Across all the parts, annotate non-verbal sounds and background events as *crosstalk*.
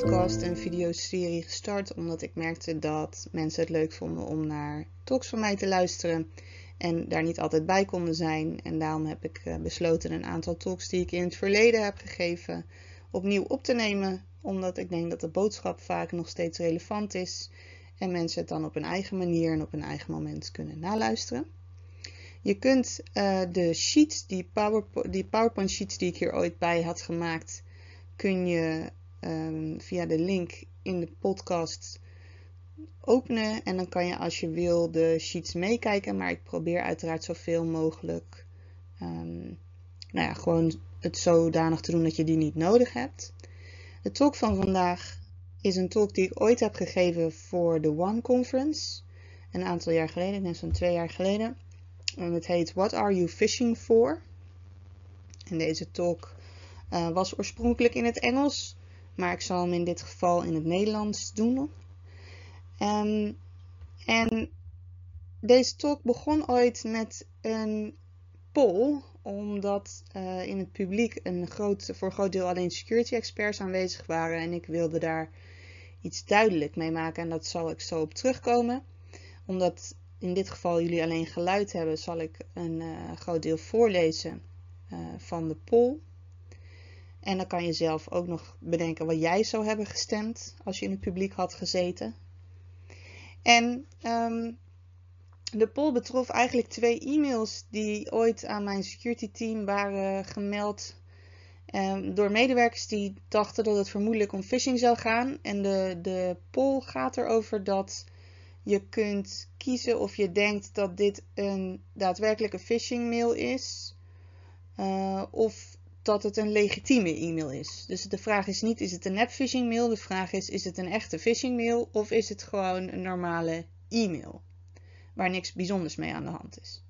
podcast en videoserie gestart omdat ik merkte dat mensen het leuk vonden om naar talks van mij te luisteren en daar niet altijd bij konden zijn. En daarom heb ik eh, besloten een aantal talks die ik in het verleden heb gegeven opnieuw op te nemen, omdat ik denk dat de boodschap vaak nog steeds relevant is en mensen het dan op een eigen manier en op een eigen moment kunnen naluisteren. Je kunt uh, de sheets, die, PowerPoint, die PowerPoint sheets die ik hier ooit bij had gemaakt, kun je um, via de link in de podcast openen. En dan kan je als je wil de sheets meekijken. Maar ik probeer uiteraard zoveel mogelijk um, nou ja, gewoon het zodanig te doen dat je die niet nodig hebt. De talk van vandaag is een talk die ik ooit heb gegeven voor de One Conference. Een aantal jaar geleden, net zo'n twee jaar geleden. En het heet What Are You Fishing For? En deze talk uh, was oorspronkelijk in het Engels, maar ik zal hem in dit geval in het Nederlands doen. Um, en deze talk begon ooit met een poll, omdat uh, in het publiek een groot, voor een groot deel alleen security experts aanwezig waren en ik wilde daar iets duidelijk mee maken en dat zal ik zo op terugkomen. Omdat in dit geval jullie alleen geluid hebben, zal ik een uh, groot deel voorlezen uh, van de poll. En dan kan je zelf ook nog bedenken wat jij zou hebben gestemd als je in het publiek had gezeten. En um, de poll betrof eigenlijk twee e-mails die ooit aan mijn security team waren gemeld um, door medewerkers die dachten dat het vermoedelijk om phishing zou gaan. En de, de poll gaat erover dat je kunt kiezen of je denkt dat dit een daadwerkelijke phishing mail is. Uh, of dat het een legitieme e-mail is. Dus de vraag is niet, is het een nep phishing mail? De vraag is, is het een echte phishing mail? Of is het gewoon een normale e-mail? Waar niks bijzonders mee aan de hand is.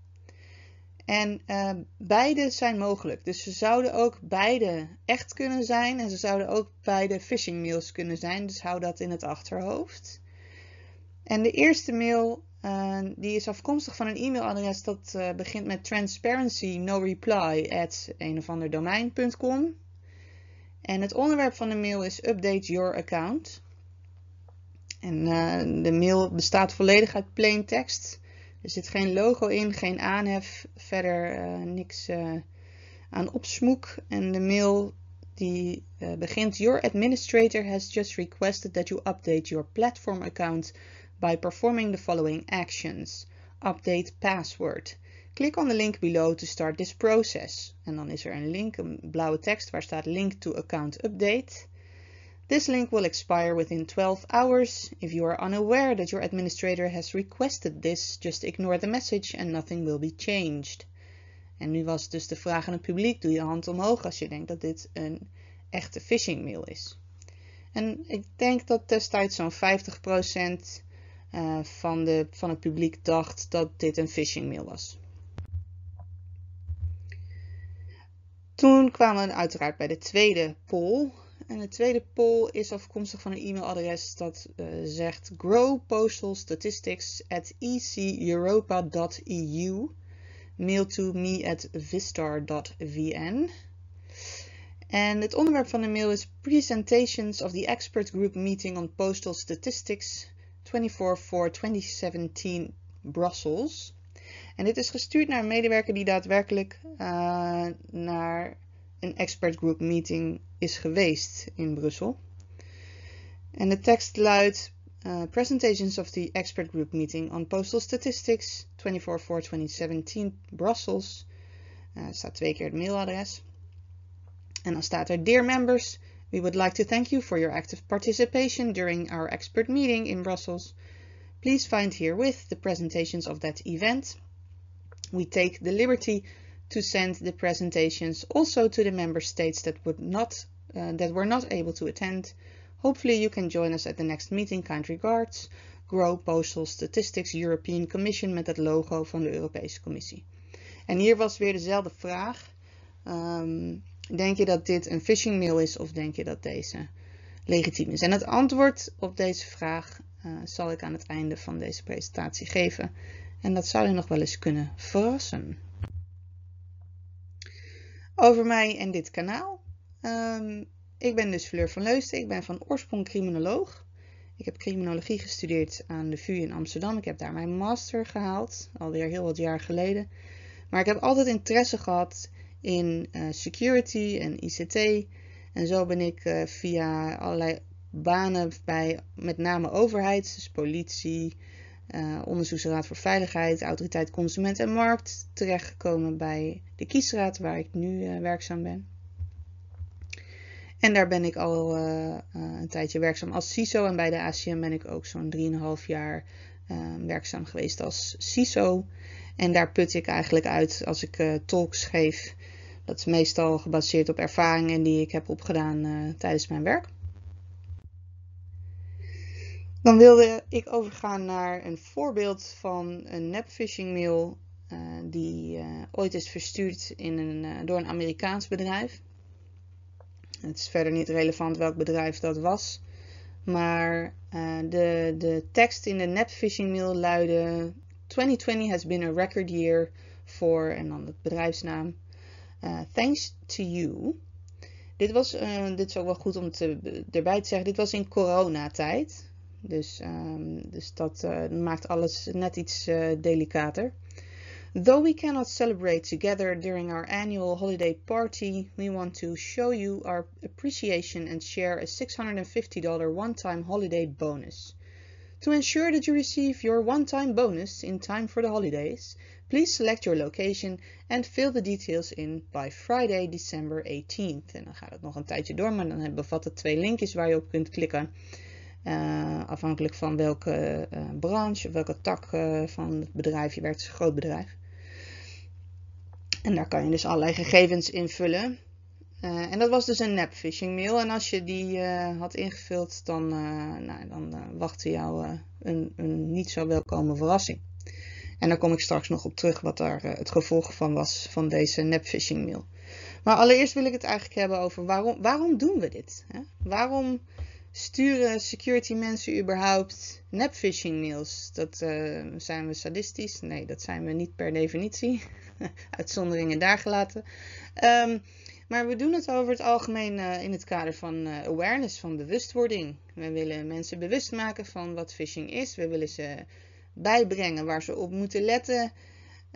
En uh, beide zijn mogelijk. Dus ze zouden ook beide echt kunnen zijn. En ze zouden ook beide phishing mails kunnen zijn. Dus hou dat in het achterhoofd. En de eerste mail die is afkomstig van een e-mailadres dat uh, begint met transparency no reply at een of ander domein.com. En het onderwerp van de mail is update your account. En uh, de mail bestaat volledig uit plain text. Er zit geen logo in, geen aanhef, verder niks aan opsmoek. En de mail die begint: Your administrator has just requested that you update your platform account by performing the following actions. Update password. Click on the link below to start this process. En dan is er een link, een blauwe tekst waar staat link to account update. This link will expire within 12 hours. If you are unaware that your administrator has requested this, just ignore the message and nothing will be changed. En nu was dus de vraag aan het publiek, doe je hand omhoog als je denkt dat dit een echte phishing mail is. En ik denk dat destijds zo'n 50% uh, van, de, van het publiek dacht dat dit een phishing mail was. Toen kwamen we uiteraard bij de tweede poll. En de tweede poll is afkomstig van een e-mailadres dat uh, zegt grow postal statistics at eceuropa.eu. Mail to me at vistar.vn. En het onderwerp van de mail is Presentations of the Expert Group Meeting on Postal Statistics 24 for 2017 Brussels. En dit is gestuurd naar een medewerker die daadwerkelijk uh, naar een expert group meeting is geweest in Brussel. En de tekst luidt uh, Presentations of the Expert Group Meeting on Postal Statistics 24 for 2017 Brussels. Uh, staat twee keer het mailadres. En dan staat er Dear members, We would like to thank you for your active participation during our expert meeting in Brussels. Please find herewith the presentations of that event. We take the liberty to send the presentations also to the member states that would not uh, that were not able to attend. Hopefully you can join us at the next meeting. Kind regards. Grow Postal Statistics European Commission met het logo van de Europese Commissie. En hier was weer dezelfde vraag. Um, Denk je dat dit een phishing mail is of denk je dat deze legitiem is? En het antwoord op deze vraag uh, zal ik aan het einde van deze presentatie geven. En dat zou je nog wel eens kunnen verrassen. Over mij en dit kanaal. Um, ik ben dus Fleur van Leusden. Ik ben van oorsprong criminoloog. Ik heb criminologie gestudeerd aan de VU in Amsterdam. Ik heb daar mijn master gehaald, alweer heel wat jaar geleden. Maar ik heb altijd interesse gehad in uh, security en ICT. En zo ben ik uh, via allerlei banen bij met name overheid, dus politie, uh, Onderzoeksraad voor Veiligheid, Autoriteit Consument en Markt, terechtgekomen bij de kiesraad waar ik nu werkzaam ben. En daar ben ik al een tijdje werkzaam als CISO. En bij de ACM ben ik ook zo'n 3,5 jaar werkzaam geweest als CISO. En daar put ik eigenlijk uit als ik uh, talks geef. Dat is meestal gebaseerd op ervaringen die ik heb opgedaan tijdens mijn werk. Dan wilde ik overgaan naar een voorbeeld van een nep phishing mail die ooit is verstuurd in een, door een Amerikaans bedrijf. Het is verder niet relevant welk bedrijf dat was. Maar de, de tekst in de netphishing mail luidde: 2020 has been a record year for, en dan het bedrijfsnaam. Uh, thanks to you. Dit, was, uh, dit is ook wel goed om te, erbij te zeggen. Dit was in coronatijd. Dus, um, dus dat maakt alles net iets delicater. Though we cannot celebrate together during our annual holiday party, we want to show you our appreciation and share a $650 one-time holiday bonus. To ensure that you receive your one-time bonus in time for the holidays, please select your location and fill the details in by Friday, December 18th. En dan gaat het nog een tijdje door, maar dan bevat het twee linkjes waar je op kunt klikken. Uh, afhankelijk van welke uh, branche of welke tak uh, van het bedrijf je werkt. Groot bedrijf. En daar kan je dus allerlei gegevens invullen. Uh, en dat was dus een nep phishing mail. En als je die uh, had ingevuld, dan, uh, nou, dan wachtte jou een, een, niet zo welkome verrassing. En daar kom ik straks nog op terug wat daar het gevolg van was van deze nep phishing mail. Maar allereerst wil ik het eigenlijk hebben over waarom, waarom doen we dit? Hè? Waarom sturen security mensen überhaupt nep phishing mails? Dat zijn we sadistisch? Nee, dat zijn we niet per definitie. *laughs* uitzonderingen daar gelaten. Um, maar we doen het over het algemeen uh, in het kader van uh, awareness, van bewustwording. We willen mensen bewust maken van wat phishing is. We willen ze bijbrengen waar ze op moeten letten.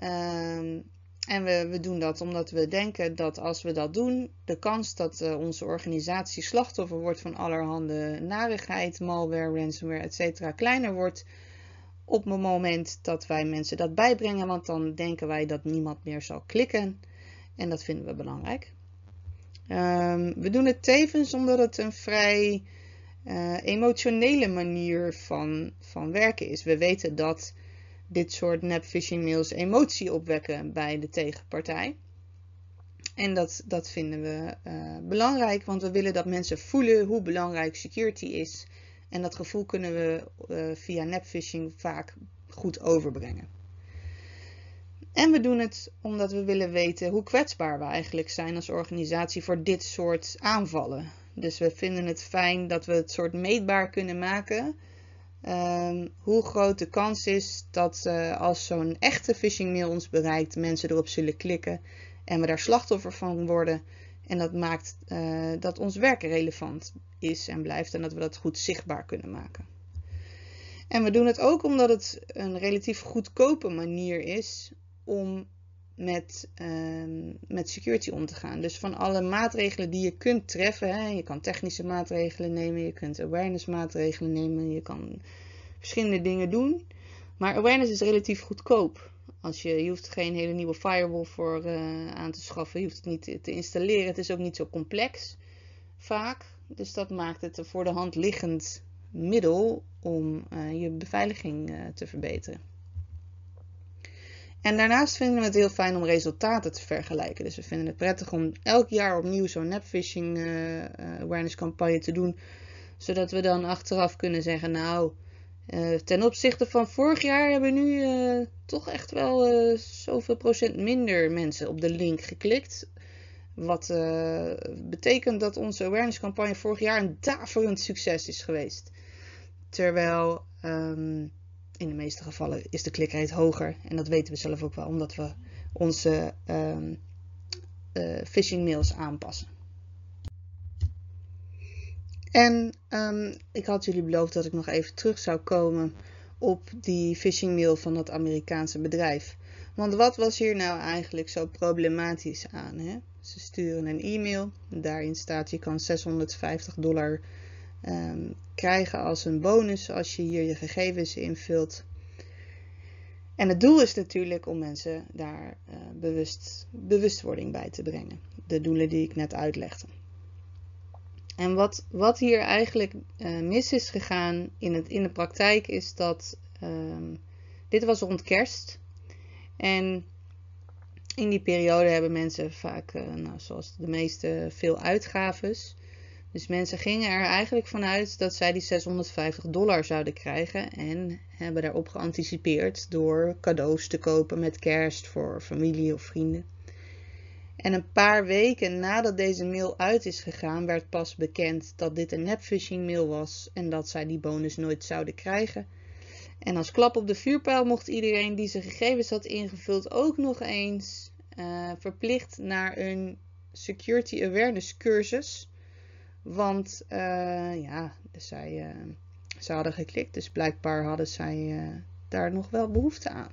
Um, en we, we, doen dat omdat we denken dat als we dat doen, de kans dat uh, onze organisatie slachtoffer wordt van allerhande narigheid, malware, ransomware, etc. kleiner wordt op het moment dat wij mensen dat bijbrengen, want dan denken wij dat niemand meer zal klikken. En dat vinden we belangrijk. Um, we doen het tevens omdat het een vrij uh, emotionele manier van, van werken is. We weten dat dit soort nep phishing mails emotie opwekken bij de tegenpartij. En dat, dat vinden we uh, belangrijk, want we willen dat mensen voelen hoe belangrijk security is en dat gevoel kunnen we uh, via nepphishing vaak goed overbrengen. En we doen het omdat we willen weten hoe kwetsbaar we eigenlijk zijn als organisatie voor dit soort aanvallen. Dus we vinden het fijn dat we het soort meetbaar kunnen maken. Um, hoe groot de kans is dat uh, als zo'n echte phishing mail ons bereikt, mensen erop zullen klikken en we daar slachtoffer van worden. En dat maakt uh, dat ons werk relevant is en blijft en dat we dat goed zichtbaar kunnen maken. En we doen het ook omdat het een relatief goedkope manier is om met, uh, met security om te gaan. Dus van alle maatregelen die je kunt treffen, hè, je kan technische maatregelen nemen, je kunt awareness maatregelen nemen, je kan verschillende dingen doen. Maar awareness is relatief goedkoop. Als je, je hoeft geen hele nieuwe firewall voor uh, aan te schaffen. Je hoeft het niet te installeren. Het is ook niet zo complex vaak. Dus dat maakt het een voor de hand liggend middel om uh, je beveiliging uh, te verbeteren. En daarnaast vinden we het heel fijn om resultaten te vergelijken. Dus we vinden het prettig om elk jaar opnieuw zo'n nepphishing awareness campagne te doen. Zodat we dan achteraf kunnen zeggen, nou, uh, ten opzichte van vorig jaar hebben nu uh, toch echt wel uh, zoveel procent minder mensen op de link geklikt. Wat betekent dat onze awareness campagne vorig jaar een daverend succes is geweest. Terwijl um, in de meeste gevallen is de klikrate hoger. En dat weten we zelf ook wel, omdat we onze um, phishing mails aanpassen. En um, ik had jullie beloofd dat ik nog even terug zou komen op die phishing mail van dat Amerikaanse bedrijf. Want wat was hier nou eigenlijk zo problematisch aan? Hè? Ze sturen een e-mail, daarin staat je kan 650 dollar um, krijgen als een bonus als je hier je gegevens invult. En het doel is natuurlijk om mensen daar uh, bewust, bewustwording bij te brengen. De doelen die ik net uitlegde. En wat, wat hier eigenlijk uh, mis is gegaan in, het, in de praktijk is dat um, dit was rond kerst. En in die periode hebben mensen vaak, uh, nou, zoals de meeste, veel uitgaves. Dus mensen gingen er eigenlijk vanuit dat zij die 650 dollar zouden krijgen en hebben daarop geanticipeerd door cadeaus te kopen met kerst voor familie of vrienden. En een paar weken nadat deze mail uit is gegaan, werd pas bekend dat dit een nepphishing mail was en dat zij die bonus nooit zouden krijgen. En als klap op de vuurpijl mocht iedereen die zijn gegevens had ingevuld ook nog eens uh, verplicht naar een security awareness cursus. Want uh, ja, zij, uh, ze hadden geklikt, dus blijkbaar hadden zij daar nog wel behoefte aan.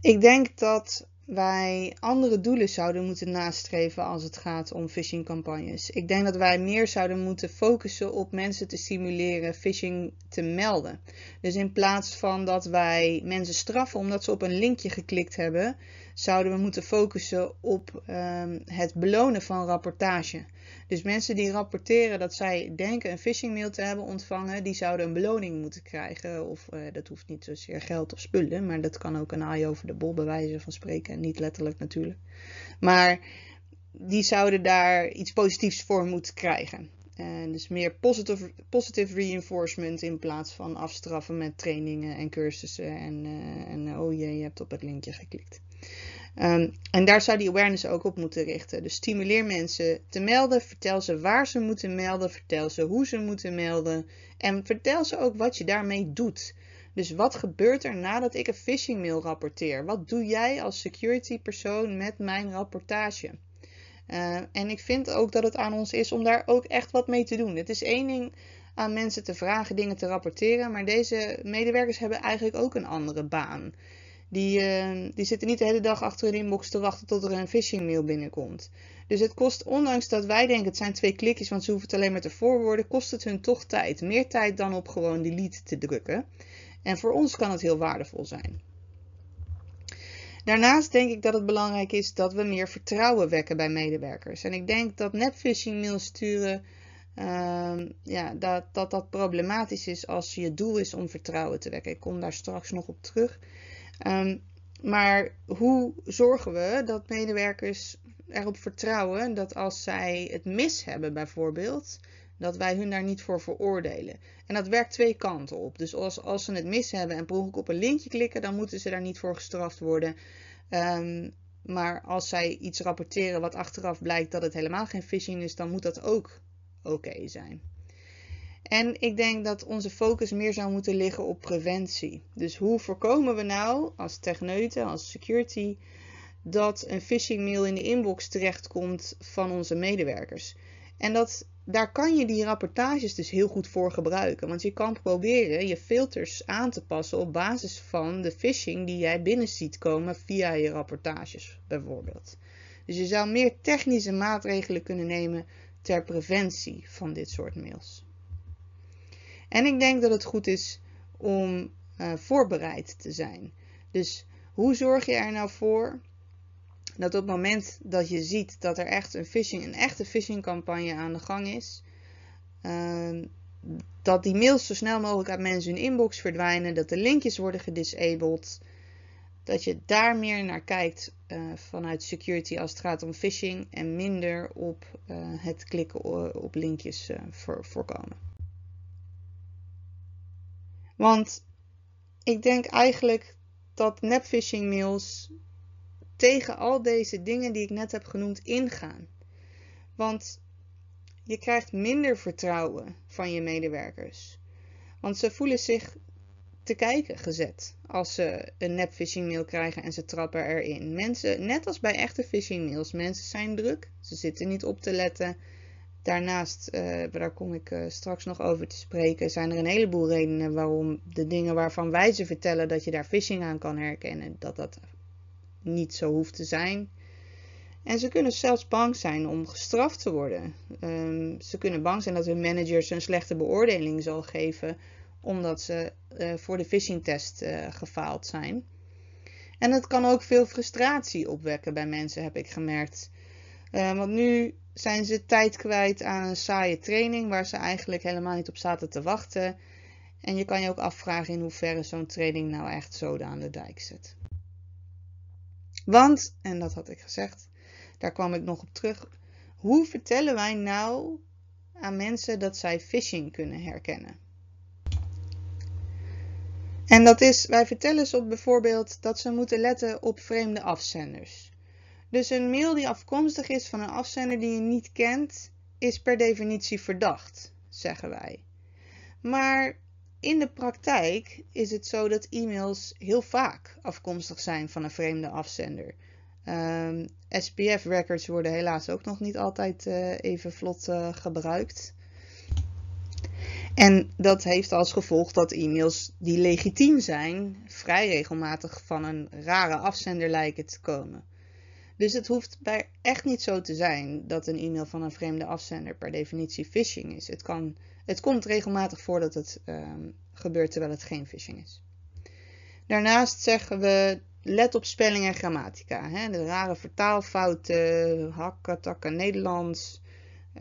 Ik denk dat wij andere doelen zouden moeten nastreven als het gaat om phishing campagnes. Ik denk dat wij meer zouden moeten focussen op mensen te stimuleren phishing te melden. Dus in plaats van dat wij mensen straffen omdat ze op een linkje geklikt hebben, zouden we moeten focussen op um, het belonen van rapportage. Dus mensen die rapporteren dat zij denken een phishing mail te hebben ontvangen, die zouden een beloning moeten krijgen. Of uh, dat hoeft niet zozeer geld of spullen, maar dat kan ook een aai over de bol bij wijze van spreken. Niet letterlijk natuurlijk. Maar die zouden daar iets positiefs voor moeten krijgen. En dus meer positive, positive reinforcement in plaats van afstraffen met trainingen en cursussen. En, uh, en oh jee, je hebt op het linkje geklikt. Um, en daar zou die awareness ook op moeten richten. Dus stimuleer mensen te melden, vertel ze waar ze moeten melden, vertel ze hoe ze moeten melden en vertel ze ook wat je daarmee doet. Dus wat gebeurt er nadat ik een phishing mail rapporteer? Wat doe jij als security persoon met mijn rapportage? Uh, en ik vind ook dat het aan ons is om daar ook echt wat mee te doen. Het is één ding aan mensen te vragen dingen te rapporteren, maar deze medewerkers hebben eigenlijk ook een andere baan. Die, uh, die zitten niet de hele dag achter hun inbox te wachten tot er een phishing mail binnenkomt. Dus het kost, ondanks dat wij denken het zijn twee klikjes, want ze hoeven het alleen maar te voorwoorden, kost het hun toch tijd. Meer tijd dan op gewoon delete te drukken. En voor ons kan het heel waardevol zijn. Daarnaast denk ik dat het belangrijk is dat we meer vertrouwen wekken bij medewerkers. En ik denk dat nepphishing mail sturen, uh, ja, dat, dat dat problematisch is als je doel is om vertrouwen te wekken. Ik kom daar straks nog op terug. Um, maar hoe zorgen we dat medewerkers erop vertrouwen dat als zij het mis hebben bijvoorbeeld, dat wij hun daar niet voor veroordelen. En dat werkt twee kanten op. Dus als, als ze het mis hebben en per op een linkje klikken, dan moeten ze daar niet voor gestraft worden. Um, maar als zij iets rapporteren wat achteraf blijkt dat het helemaal geen phishing is, dan moet dat ook oké zijn. En ik denk dat onze focus meer zou moeten liggen op preventie. Dus hoe voorkomen we nou als techneuten, als security, dat een phishing mail in de inbox terechtkomt van onze medewerkers? En dat, daar kan je die rapportages dus heel goed voor gebruiken. Want je kan proberen je filters aan te passen op basis van de phishing die jij binnen ziet komen via je rapportages bijvoorbeeld. Dus je zou meer technische maatregelen kunnen nemen ter preventie van dit soort mails. En ik denk dat het goed is om uh, voorbereid te zijn. Dus hoe zorg je er nou voor dat op het moment dat je ziet dat er echt een, phishing, een echte phishingcampagne aan de gang is, uh, dat die mails zo snel mogelijk uit mensen hun inbox verdwijnen, dat de linkjes worden gedisabled, dat je daar meer naar kijkt uh, vanuit security als het gaat om phishing en minder op uh, het klikken op linkjes voor, voorkomen. Want ik denk eigenlijk dat nepphishing mails tegen al deze dingen die ik net heb genoemd ingaan. Want je krijgt minder vertrouwen van je medewerkers. Want ze voelen zich te kijken gezet als ze een nep phishing mail krijgen en ze trappen erin. Mensen, net als bij echte phishing mails, mensen zijn druk, ze zitten niet op te letten. Daarnaast, uh, daar kom ik uh, straks nog over te spreken, zijn er een heleboel redenen waarom de dingen waarvan wij ze vertellen dat je daar phishing aan kan herkennen, dat dat niet zo hoeft te zijn. En ze kunnen zelfs bang zijn om gestraft te worden. Um, ze kunnen bang zijn dat hun manager een slechte beoordeling zal geven omdat ze uh, voor de phishingtest gefaald zijn. En het kan ook veel frustratie opwekken bij mensen, heb ik gemerkt. Want nu zijn ze tijd kwijt aan een saaie training waar ze eigenlijk helemaal niet op zaten te wachten. En je kan je ook afvragen in hoeverre zo'n training nou echt zoden aan de dijk zet. Want, en dat had ik gezegd, daar kwam ik nog op terug. Hoe vertellen wij nou aan mensen dat zij phishing kunnen herkennen? En dat is, wij vertellen ze op bijvoorbeeld dat ze moeten letten op vreemde afzenders. Dus een mail die afkomstig is van een afzender die je niet kent, is per definitie verdacht, zeggen wij. Maar in de praktijk is het zo dat e-mails heel vaak afkomstig zijn van een vreemde afzender. Ehm, SPF-records worden helaas ook nog niet altijd uh, even vlot uh, gebruikt. En dat heeft als gevolg dat e-mails die legitiem zijn, vrij regelmatig van een rare afzender lijken te komen. Dus het hoeft bij echt niet zo te zijn dat een e-mail van een vreemde afzender per definitie phishing is. Het, kan, het komt regelmatig voor dat het um, gebeurt terwijl het geen phishing is. Daarnaast zeggen we let op spelling en grammatica. Hè? De rare vertaalfouten, hakken, takken Nederlands.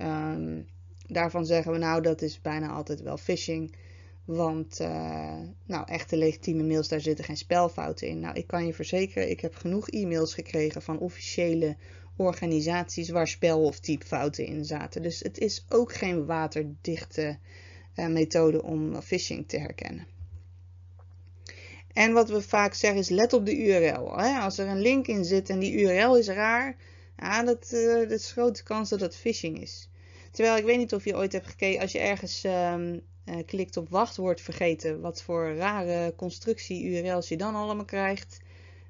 Um, daarvan zeggen we nou dat is bijna altijd wel phishing. Want uh, nou, echte legitieme mails, daar zitten geen spelfouten in. Nou, ik kan je verzekeren, ik heb genoeg e-mails gekregen van officiële organisaties waar spel- of typfouten in zaten. Dus het is ook geen waterdichte uh, methode om phishing te herkennen. En wat we vaak zeggen is let op de URL. Hè? Als er een link in zit en die URL is raar, ja, dat, uh, dat is grote kans dat dat phishing is. Terwijl ik weet niet of je ooit hebt gekeken, als je ergens um, uh, klikt op wachtwoord vergeten, wat voor rare constructie-URL's je dan allemaal krijgt.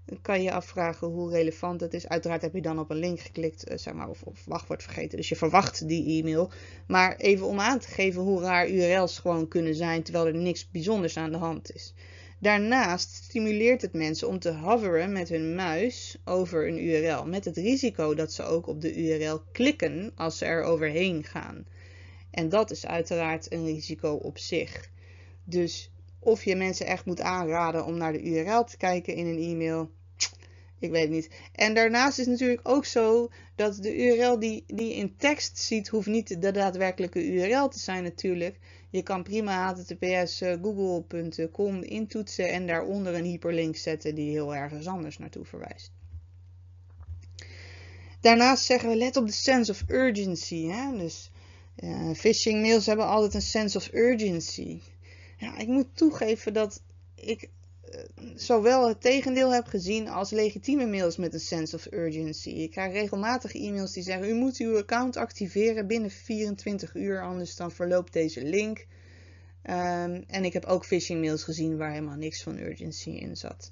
Dan kan je afvragen hoe relevant dat is. Uiteraard heb je dan op een link geklikt, uh, zeg maar, of, of wachtwoord vergeten. Dus je verwacht die e-mail. Maar even om aan te geven hoe raar URL's gewoon kunnen zijn, terwijl er niks bijzonders aan de hand is. Daarnaast stimuleert het mensen om te hoveren met hun muis over een URL, met het risico dat ze ook op de URL klikken als ze er overheen gaan. En dat is uiteraard een risico op zich. Dus of je mensen echt moet aanraden om naar de URL te kijken in een e-mail, ik weet niet. En daarnaast is natuurlijk ook zo dat de URL die, die je in tekst ziet, hoeft niet de daadwerkelijke URL te zijn natuurlijk. Je kan prima https eh, google.com intoetsen en daaronder een hyperlink zetten die heel ergens anders naartoe verwijst. Daarnaast zeggen we let op de sense of urgency. Hè? Dus phishing mails hebben altijd een sense of urgency. Ja, ik moet toegeven dat ik uh, zowel het tegendeel heb gezien als legitieme mails met een sense of urgency. Ik krijg regelmatig e-mails die zeggen: U moet uw account activeren binnen 24 uur, anders dan verloopt deze link. Um, en ik heb ook phishing mails gezien waar helemaal niks van urgency in zat.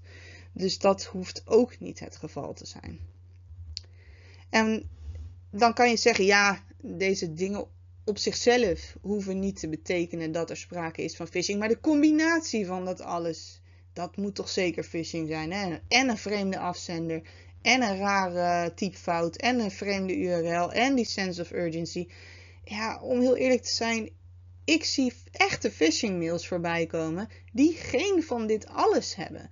Dus dat hoeft ook niet het geval te zijn. En dan kan je zeggen: ja, deze dingen op zichzelf hoeven niet te betekenen dat er sprake is van phishing. Maar de combinatie van dat alles, dat moet toch zeker phishing zijn. Hè? En een vreemde afzender, en een rare typfout, en een vreemde URL, en die sense of urgency. Ja, om heel eerlijk te zijn, ik zie echte phishing mails voorbij komen die geen van dit alles hebben.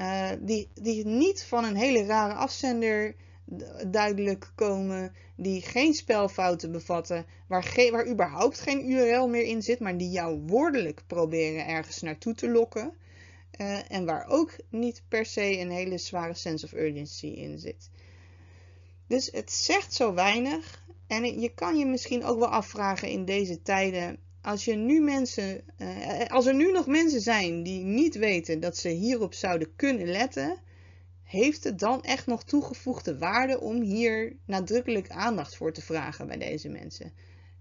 Uh, die, die niet van een hele rare afzender duidelijk komen, die geen spelfouten bevatten, waar, waar überhaupt geen URL meer in zit, maar die jou woordelijk proberen ergens naartoe te lokken. Uh, en waar ook niet per se een hele zware sense of urgency in zit. Dus het zegt zo weinig. En je kan je misschien ook wel afvragen in deze tijden. Als, nu mensen, uh, als er nu nog mensen zijn die niet weten dat ze hierop zouden kunnen letten, heeft het dan echt nog toegevoegde waarde om hier nadrukkelijk aandacht voor te vragen bij deze mensen?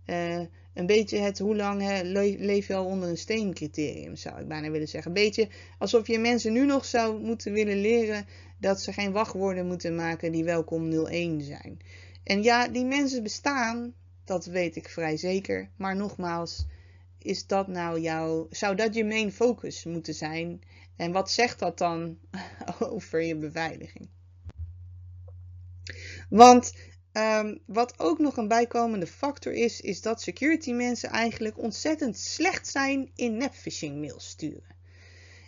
Uh, een beetje het hoe lang leef je al onder een steen criterium, zou ik bijna willen zeggen. Een beetje alsof je mensen nu nog zou moeten willen leren dat ze geen wachtwoorden moeten maken die welkom 01 zijn. En ja, die mensen bestaan, Dat weet ik vrij zeker. Maar nogmaals, is dat nou jouw, zou dat je main focus moeten zijn? En wat zegt dat dan *laughs* over je beveiliging? Want um, wat ook nog een bijkomende factor is, is dat security mensen eigenlijk ontzettend slecht zijn in nepphishing mails sturen.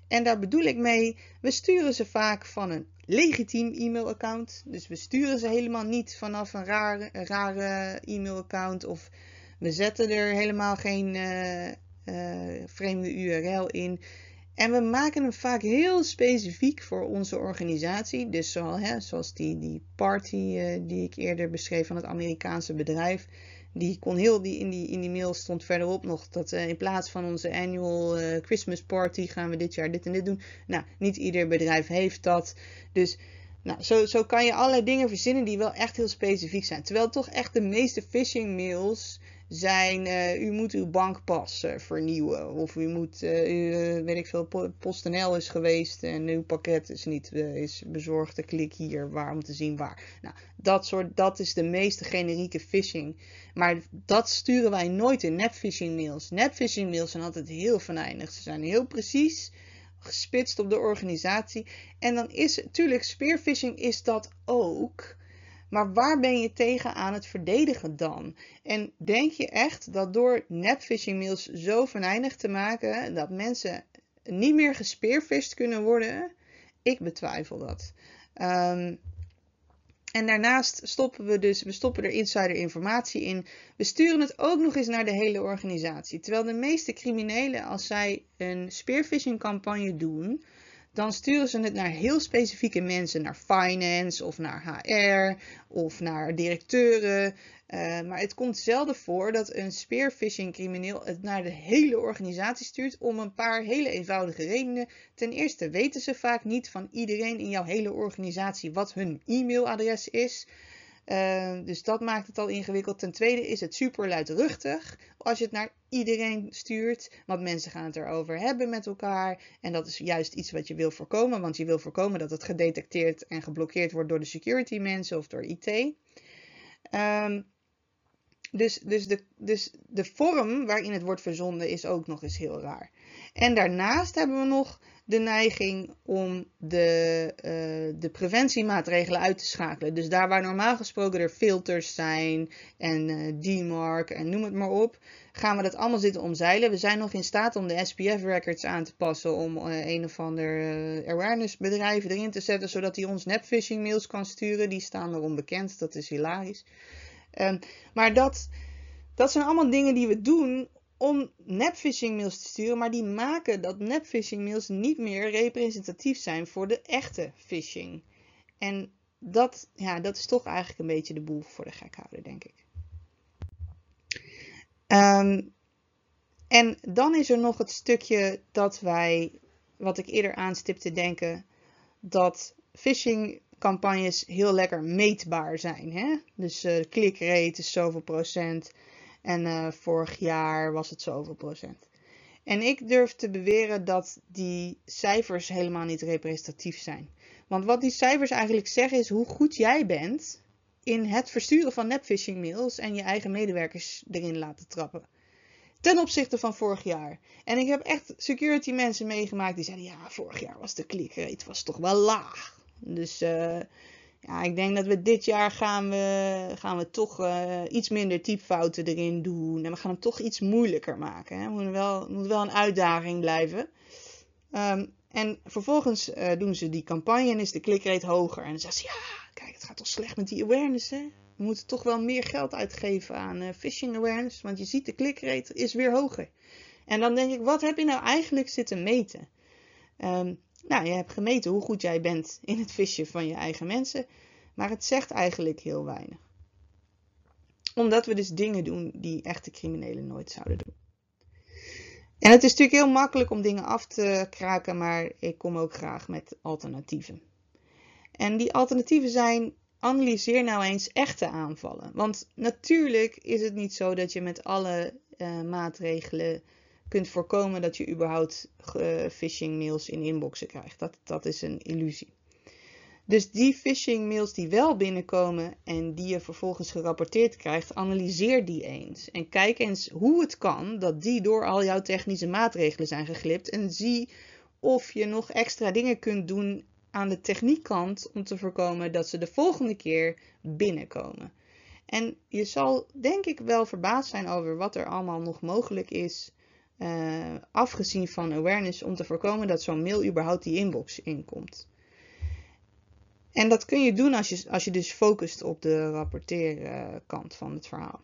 En daar bedoel ik mee, we sturen ze vaak van een legitiem e-mailaccount. Dus we sturen ze helemaal niet vanaf een rare, rare e-mailaccount of we zetten er helemaal geen uh, uh, vreemde URL in. En we maken hem vaak heel specifiek voor onze organisatie. Dus zo, hè, zoals die, die party uh, die ik eerder beschreef van het Amerikaanse bedrijf. Die kon heel, die, in, die, in die mail stond verderop nog dat uh, in plaats van onze annual uh, Christmas party gaan we dit jaar dit en dit doen. Nou, niet ieder bedrijf heeft dat. Dus nou, zo, zo kan je allerlei dingen verzinnen die wel echt heel specifiek zijn. Terwijl toch echt de meeste phishing mails zijn, uh, u moet uw bankpas uh, vernieuwen. Of u moet, uh, u, weet ik veel, PostNL is geweest en uw pakket is niet is bezorgd. Klik hier waar om te zien waar. Nou, dat, soort, dat is de meeste generieke phishing. Maar dat sturen wij nooit in nepphishing mails. Nepphishing mails zijn altijd heel venijnig. Ze zijn heel precies gespitst op de organisatie. En dan is natuurlijk, spearphishing is dat ook. Maar waar ben je tegen aan het verdedigen dan? En denk je echt dat door nepphishing mails zo venijnig te maken dat mensen niet meer gespeervist kunnen worden? Ik betwijfel dat. Um, en daarnaast stoppen we dus, we stoppen er insider informatie in. We sturen het ook nog eens naar de hele organisatie. Terwijl de meeste criminelen, als zij een spearphishing campagne doen, dan sturen ze het naar heel specifieke mensen, naar finance of naar HR of naar directeuren. Uh, maar het komt zelden voor dat een spearphishing crimineel het naar de hele organisatie stuurt om een paar hele eenvoudige redenen. Ten eerste weten ze vaak niet van iedereen in jouw hele organisatie wat hun e-mailadres is. Uh, dus dat maakt het al ingewikkeld. Ten tweede is het super luidruchtig als je het naar iedereen stuurt. Want mensen gaan het erover hebben met elkaar. En dat is juist iets wat je wil voorkomen. Want je wil voorkomen dat het gedetecteerd en geblokkeerd wordt door de security mensen of door IT. Um, dus, dus, de, dus de vorm waarin het wordt verzonden is ook nog eens heel raar. En daarnaast hebben we nog de neiging om de, uh, de preventiemaatregelen uit te schakelen. Dus daar waar normaal gesproken er filters zijn en uh, DMARC en noem het maar op, gaan we dat allemaal zitten omzeilen. We zijn nog in staat om de SPF records aan te passen om uh, een of ander awareness bedrijf erin te zetten, zodat hij ons nepphishing mails kan sturen. Die staan er onbekend, dat is hilarisch. Um, maar dat, dat zijn allemaal dingen die we doen om nepphishing mails te sturen, maar die maken dat nepphishing mails niet meer representatief zijn voor de echte phishing. En dat, ja, dat is toch eigenlijk een beetje de boel voor de gek houden, denk ik. Um, en dan is er nog het stukje dat wij, wat ik eerder aanstipte, denken dat phishing campagnes heel lekker meetbaar zijn. Hè? Dus uh, de clikrate is zoveel procent en uh, vorig jaar was het zoveel procent. En ik durf te beweren dat die cijfers helemaal niet representatief zijn. Want wat die cijfers eigenlijk zeggen is hoe goed jij bent in het versturen van nepphishing mails en je eigen medewerkers erin laten trappen. Ten opzichte van vorig jaar. En ik heb echt security mensen meegemaakt die zeiden: ja, vorig jaar was de clikrate was toch wel laag. Dus uh, ja, ik denk dat we dit jaar gaan we, gaan we toch uh, iets minder typfouten erin doen. En we gaan hem toch iets moeilijker maken. Het moet wel, moet wel een uitdaging blijven. Um, en vervolgens uh, doen ze die campagne en is de clikrate hoger. En dan zeggen ze, ja, kijk, het gaat toch slecht met die awareness, hè? We moeten toch wel meer geld uitgeven aan uh, phishing awareness. Want je ziet, de clikrate is weer hoger. En dan denk ik, wat heb je nou eigenlijk zitten meten? Um, nou, je hebt gemeten hoe goed jij bent in het visje van je eigen mensen, maar het zegt eigenlijk heel weinig. Omdat we dus dingen doen die echte criminelen nooit zouden doen. En het is natuurlijk heel makkelijk om dingen af te kraken, maar ik kom ook graag met alternatieven. En die alternatieven zijn, analyseer nou eens echte aanvallen. Want natuurlijk is het niet zo dat je met alle uh, maatregelen kunt voorkomen dat je überhaupt uh, phishing mails in inboxen krijgt. Dat, dat is een illusie. Dus die phishing mails die wel binnenkomen en die je vervolgens gerapporteerd krijgt, analyseer die eens. En kijk eens hoe het kan dat die door al jouw technische maatregelen zijn geglipt. En zie of je nog extra dingen kunt doen aan de techniekkant om te voorkomen dat ze de volgende keer binnenkomen. En je zal denk ik wel verbaasd zijn over wat er allemaal nog mogelijk is, uh, afgezien van awareness, om te voorkomen dat zo'n mail überhaupt die inbox inkomt. En dat kun je doen als je, als je dus focust op de rapporteerkant van het verhaal.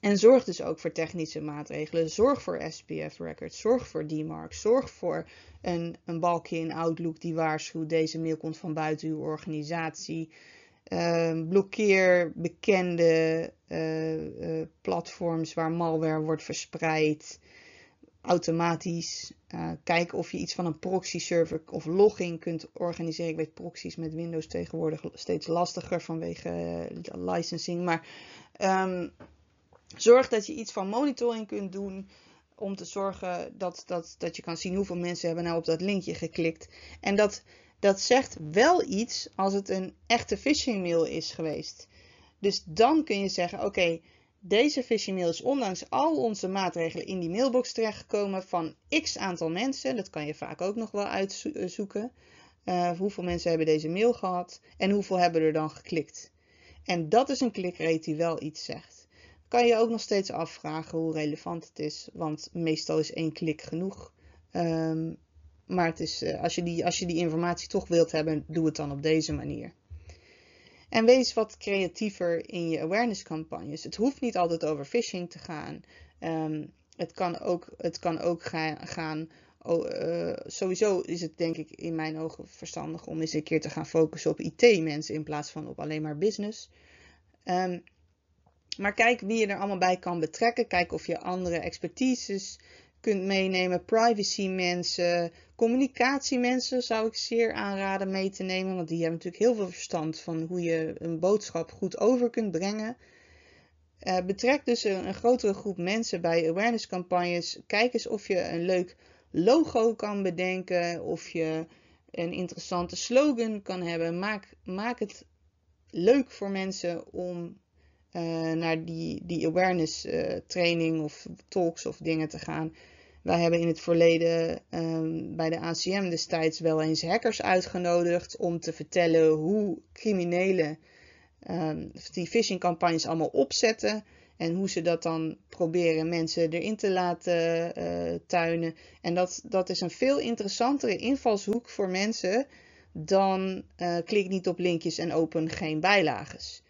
En zorg dus ook voor technische maatregelen. Zorg voor SPF records. Zorg voor DMARC. Zorg voor een, een balkje in Outlook die waarschuwt deze mail komt van buiten uw organisatie. Uh, blokkeer bekende uh, uh, platforms waar malware wordt verspreid automatisch. Uh, kijken of je iets van een proxy server of logging kunt organiseren. Ik weet proxies met Windows tegenwoordig steeds lastiger vanwege licensing. Maar um, zorg dat je iets van monitoring kunt doen. Om te zorgen dat, dat, dat je kan zien hoeveel mensen hebben nou op dat linkje geklikt. En dat, dat zegt wel iets als het een echte phishing mail is geweest. Dus dan kun je zeggen: oké. Deze phishing mail is ondanks al onze maatregelen in die mailbox terechtgekomen van x aantal mensen. Dat kan je vaak ook nog wel uitzoeken. Uh, hoeveel mensen hebben deze mail gehad en hoeveel hebben er dan geklikt. En dat is een klikrate die wel iets zegt. Kan je ook nog steeds afvragen hoe relevant het is, want meestal is één klik genoeg. Um, maar het is, uh, als, je die, als je die informatie toch wilt hebben, doe het dan op deze manier. En wees wat creatiever in je awareness campagnes. Het hoeft niet altijd over phishing te gaan. Um, het kan ook, het kan ook gaan. uh, sowieso is het denk ik in mijn ogen verstandig om eens een keer te gaan focussen op IT-mensen in plaats van op alleen maar business. Um, maar kijk wie je er allemaal bij kan betrekken. Kijk of je andere expertises kunt meenemen. Privacy mensen, communicatiemensen zou ik zeer aanraden mee te nemen. Want die hebben natuurlijk heel veel verstand van hoe je een boodschap goed over kunt brengen. Uh, betrek dus een, grotere groep mensen bij awareness campagnes. Kijk eens of je een leuk logo kan bedenken. Of je een interessante slogan kan hebben. Maak, maak het leuk voor mensen om uh, naar die, die awareness uh, training of talks of dingen te gaan. Wij hebben in het verleden um, bij de ACM destijds wel eens hackers uitgenodigd om te vertellen hoe criminelen um, die phishing campagnes allemaal opzetten. En hoe ze dat dan proberen mensen erin te laten uh, tuinen. En dat, dat is een veel interessantere invalshoek voor mensen dan uh, klik niet op linkjes en open geen bijlages.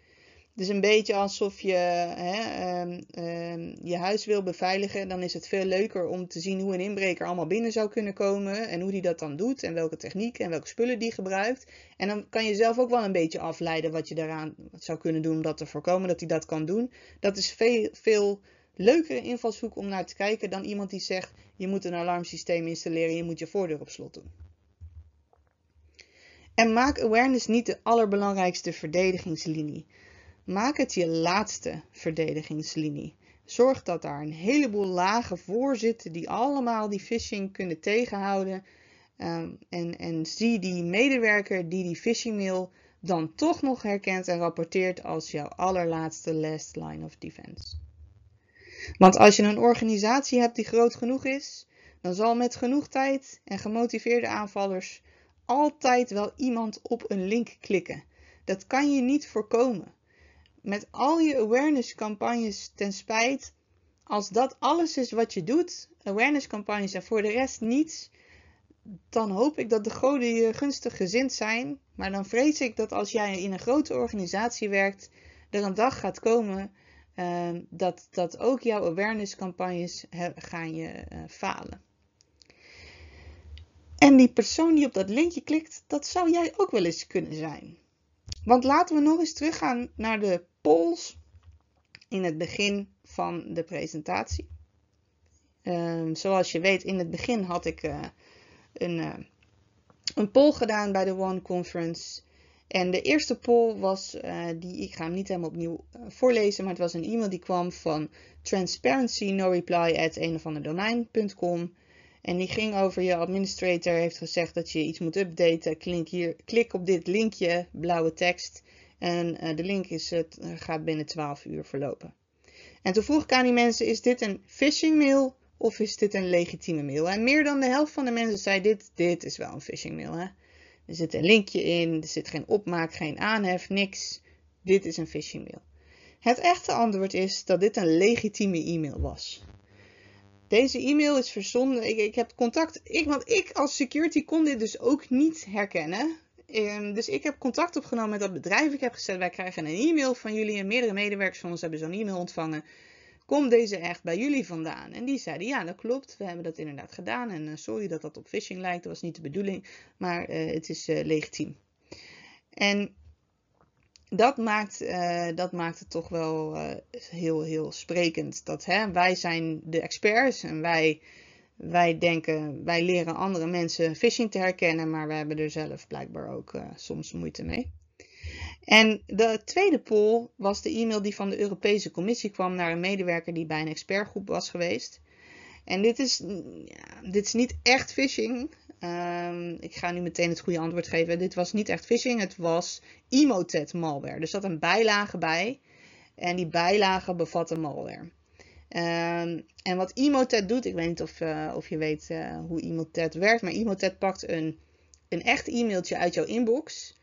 Dus een beetje alsof je hè, um, um, je huis wil beveiligen. Dan is het veel leuker om te zien hoe een inbreker allemaal binnen zou kunnen komen. En hoe die dat dan doet. En welke techniek en welke spullen die gebruikt. En dan kan je zelf ook wel een beetje afleiden wat je daaraan zou kunnen doen om dat te voorkomen dat hij dat kan doen. Dat is veel, veel leukere invalshoek om naar te kijken dan iemand die zegt: je moet een alarmsysteem installeren, je moet je voordeur op slot doen. En maak awareness niet de allerbelangrijkste verdedigingslinie. Maak het je laatste verdedigingslinie. Zorg dat daar een heleboel lagen voor zitten die allemaal die phishing kunnen tegenhouden. Um, en, en zie die medewerker die die phishing mail dan toch nog herkent en rapporteert als jouw allerlaatste last line of defense. Want als je een organisatie hebt die groot genoeg is, dan zal met genoeg tijd en gemotiveerde aanvallers altijd wel iemand op een link klikken. Dat kan je niet voorkomen met al je awareness campagnes ten spijt, als dat alles is wat je doet, awareness campagnes en voor de rest niets, dan hoop ik dat de goden je gunstig gezind zijn. Maar dan vrees ik dat als jij in een grote organisatie werkt, er een dag gaat komen uh, dat, dat ook jouw awareness campagnes gaan je uh, falen. En die persoon die op dat linkje klikt, dat zou jij ook wel eens kunnen zijn. Want laten we nog eens teruggaan naar de polls in het begin van de presentatie. Um, zoals je weet, in het begin had ik uh, een, uh, een poll gedaan bij de One Conference. En de eerste poll was, uh, die, ik ga hem niet helemaal opnieuw voorlezen, maar het was een e-mail die kwam van transparency no reply at een. En die ging over je administrator heeft gezegd dat je iets moet updaten. Klik, hier, klik op dit linkje, blauwe tekst. En uh, de link is, het gaat binnen 12 uur verlopen. En toen vroeg ik aan die mensen, is dit een phishing mail of is dit een legitieme mail? En meer dan de helft van de mensen zei, dit, dit is wel een phishing mail. Hè? Er zit een linkje in, er zit geen opmaak, geen aanhef, niks. Dit is een phishing mail. Het echte antwoord is dat dit een legitieme e-mail was. Deze e-mail is verzonden. Ik, ik heb contact. Ik, want ik als security kon dit dus ook niet herkennen. Um, dus ik heb contact opgenomen met dat bedrijf. Ik heb gezegd: wij krijgen een e-mail van jullie. En meerdere medewerkers van ons hebben zo'n e-mail ontvangen. Komt deze echt bij jullie vandaan? En die zeiden: ja, dat klopt. We hebben dat inderdaad gedaan. En uh, sorry dat dat op phishing lijkt. Dat was niet de bedoeling. Maar uh, het is uh, legitiem. En dat maakt, uh, dat maakt het toch wel uh, heel, heel sprekend. Dat hè, wij zijn de experts en wij, wij denken, wij leren andere mensen phishing te herkennen, maar we hebben er zelf blijkbaar ook uh, soms moeite mee. En de tweede poll was de e-mail die van de Europese Commissie kwam naar een medewerker die bij een expertgroep was geweest. En dit is, ja, dit is niet echt phishing. Um, ik ga nu meteen het goede antwoord geven. Dit was niet echt phishing, het was Emotet malware. Er zat een bijlage bij en die bijlage bevatte malware. Um, en wat Emotet doet, ik weet niet of, uh, of je weet uh, hoe Emotet werkt, maar Emotet pakt een, een echt e-mailtje uit jouw inbox.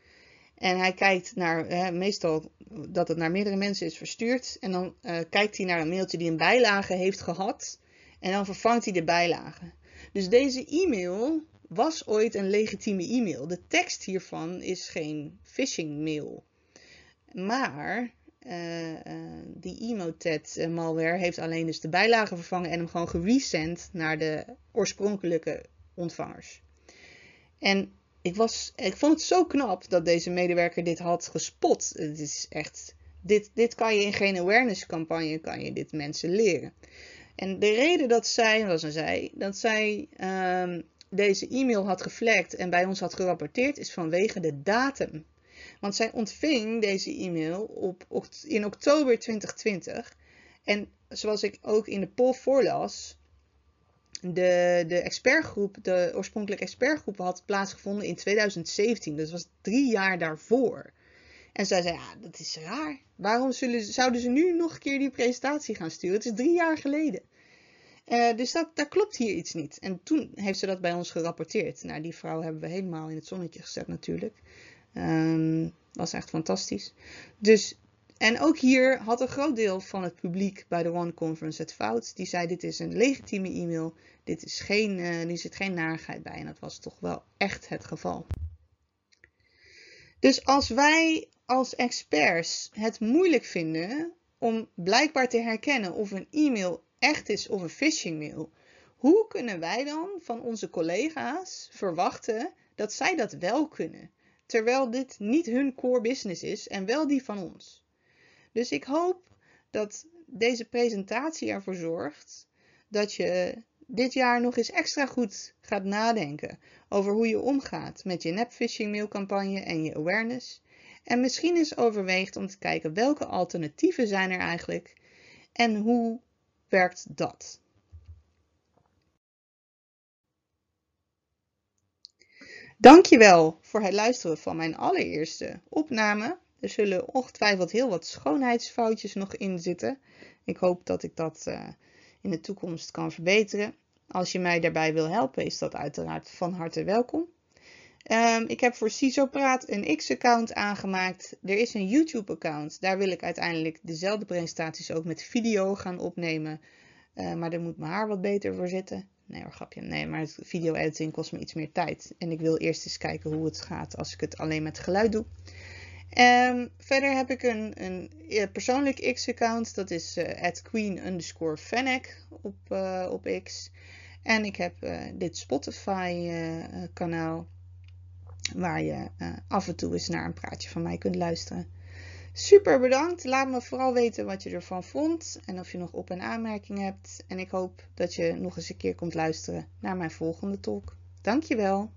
En hij kijkt naar, hè, meestal dat het naar meerdere mensen is verstuurd. En dan uh, kijkt hij naar een mailtje die een bijlage heeft gehad. En dan vervangt hij de bijlage. Dus deze e-mail was ooit een legitieme e-mail. De tekst hiervan is geen phishing mail. Maar uh, uh, die Emotet malware heeft alleen dus de bijlage vervangen en hem gewoon geresend naar de oorspronkelijke ontvangers. En ik, was, ik vond het zo knap dat deze medewerker dit had gespot. Het is echt, dit, dit kan je in geen awareness campagne, kan je dit mensen leren. En de reden dat zij, was een zij, dat zij um, deze e-mail had geflagd en bij ons had gerapporteerd, is vanwege de datum. Want zij ontving deze e-mail op, in oktober 2020. En zoals ik ook in de poll voorlas, de, de expertgroep, de oorspronkelijke expertgroep had plaatsgevonden in 2017. Dat was drie jaar daarvoor. En zij zei, ja, dat is raar. Waarom zullen, zouden ze nu nog een keer die presentatie gaan sturen? Het is drie jaar geleden. Uh, dus dat, daar klopt hier iets niet. En toen heeft ze dat bij ons gerapporteerd. Nou, die vrouw hebben we helemaal in het zonnetje gezet natuurlijk. Um, was echt fantastisch. Dus, en ook hier had een groot deel van het publiek bij de One Conference het fout. Die zei, dit is een legitieme e-mail. Dit is geen, uh, zit geen narigheid bij. En dat was toch wel echt het geval. Dus als wij als experts het moeilijk vinden om blijkbaar te herkennen of een e-mail echt is of een phishing mail, hoe kunnen wij dan van onze collega's verwachten dat zij dat wel kunnen, terwijl dit niet hun core business is en wel die van ons? Dus ik hoop dat deze presentatie ervoor zorgt dat je dit jaar nog eens extra goed gaat nadenken over hoe je omgaat met je nepphishing mailcampagne en je awareness. En misschien eens overweegt om te kijken welke alternatieven zijn er eigenlijk en hoe werkt dat? Dankjewel voor het luisteren van mijn allereerste opname. Er zullen ongetwijfeld heel wat schoonheidsfoutjes nog in zitten. Ik hoop dat ik dat uh, in de toekomst kan verbeteren. Als je mij daarbij wil helpen, is dat uiteraard van harte welkom. Um, ik heb voor CISO Praat een X-account aangemaakt. Er is een YouTube-account. Daar wil ik uiteindelijk dezelfde presentaties ook met video gaan opnemen. Uh, maar daar moet mijn haar wat beter voor zitten. Nee hoor, grapje. Nee, maar video-editing kost me iets meer tijd. En ik wil eerst eens kijken hoe het gaat als ik het alleen met geluid doe. Um, verder heb ik een, een persoonlijk X-account. Dat is uh, queen op, uh, op X. En ik heb dit Spotify kanaal waar je uh, af en toe eens naar een praatje van mij kunt luisteren. Super bedankt. Laat me vooral weten wat je ervan vond en of je nog op- en aanmerkingen hebt. En ik hoop dat je nog eens een keer komt luisteren naar mijn volgende talk. Dankjewel.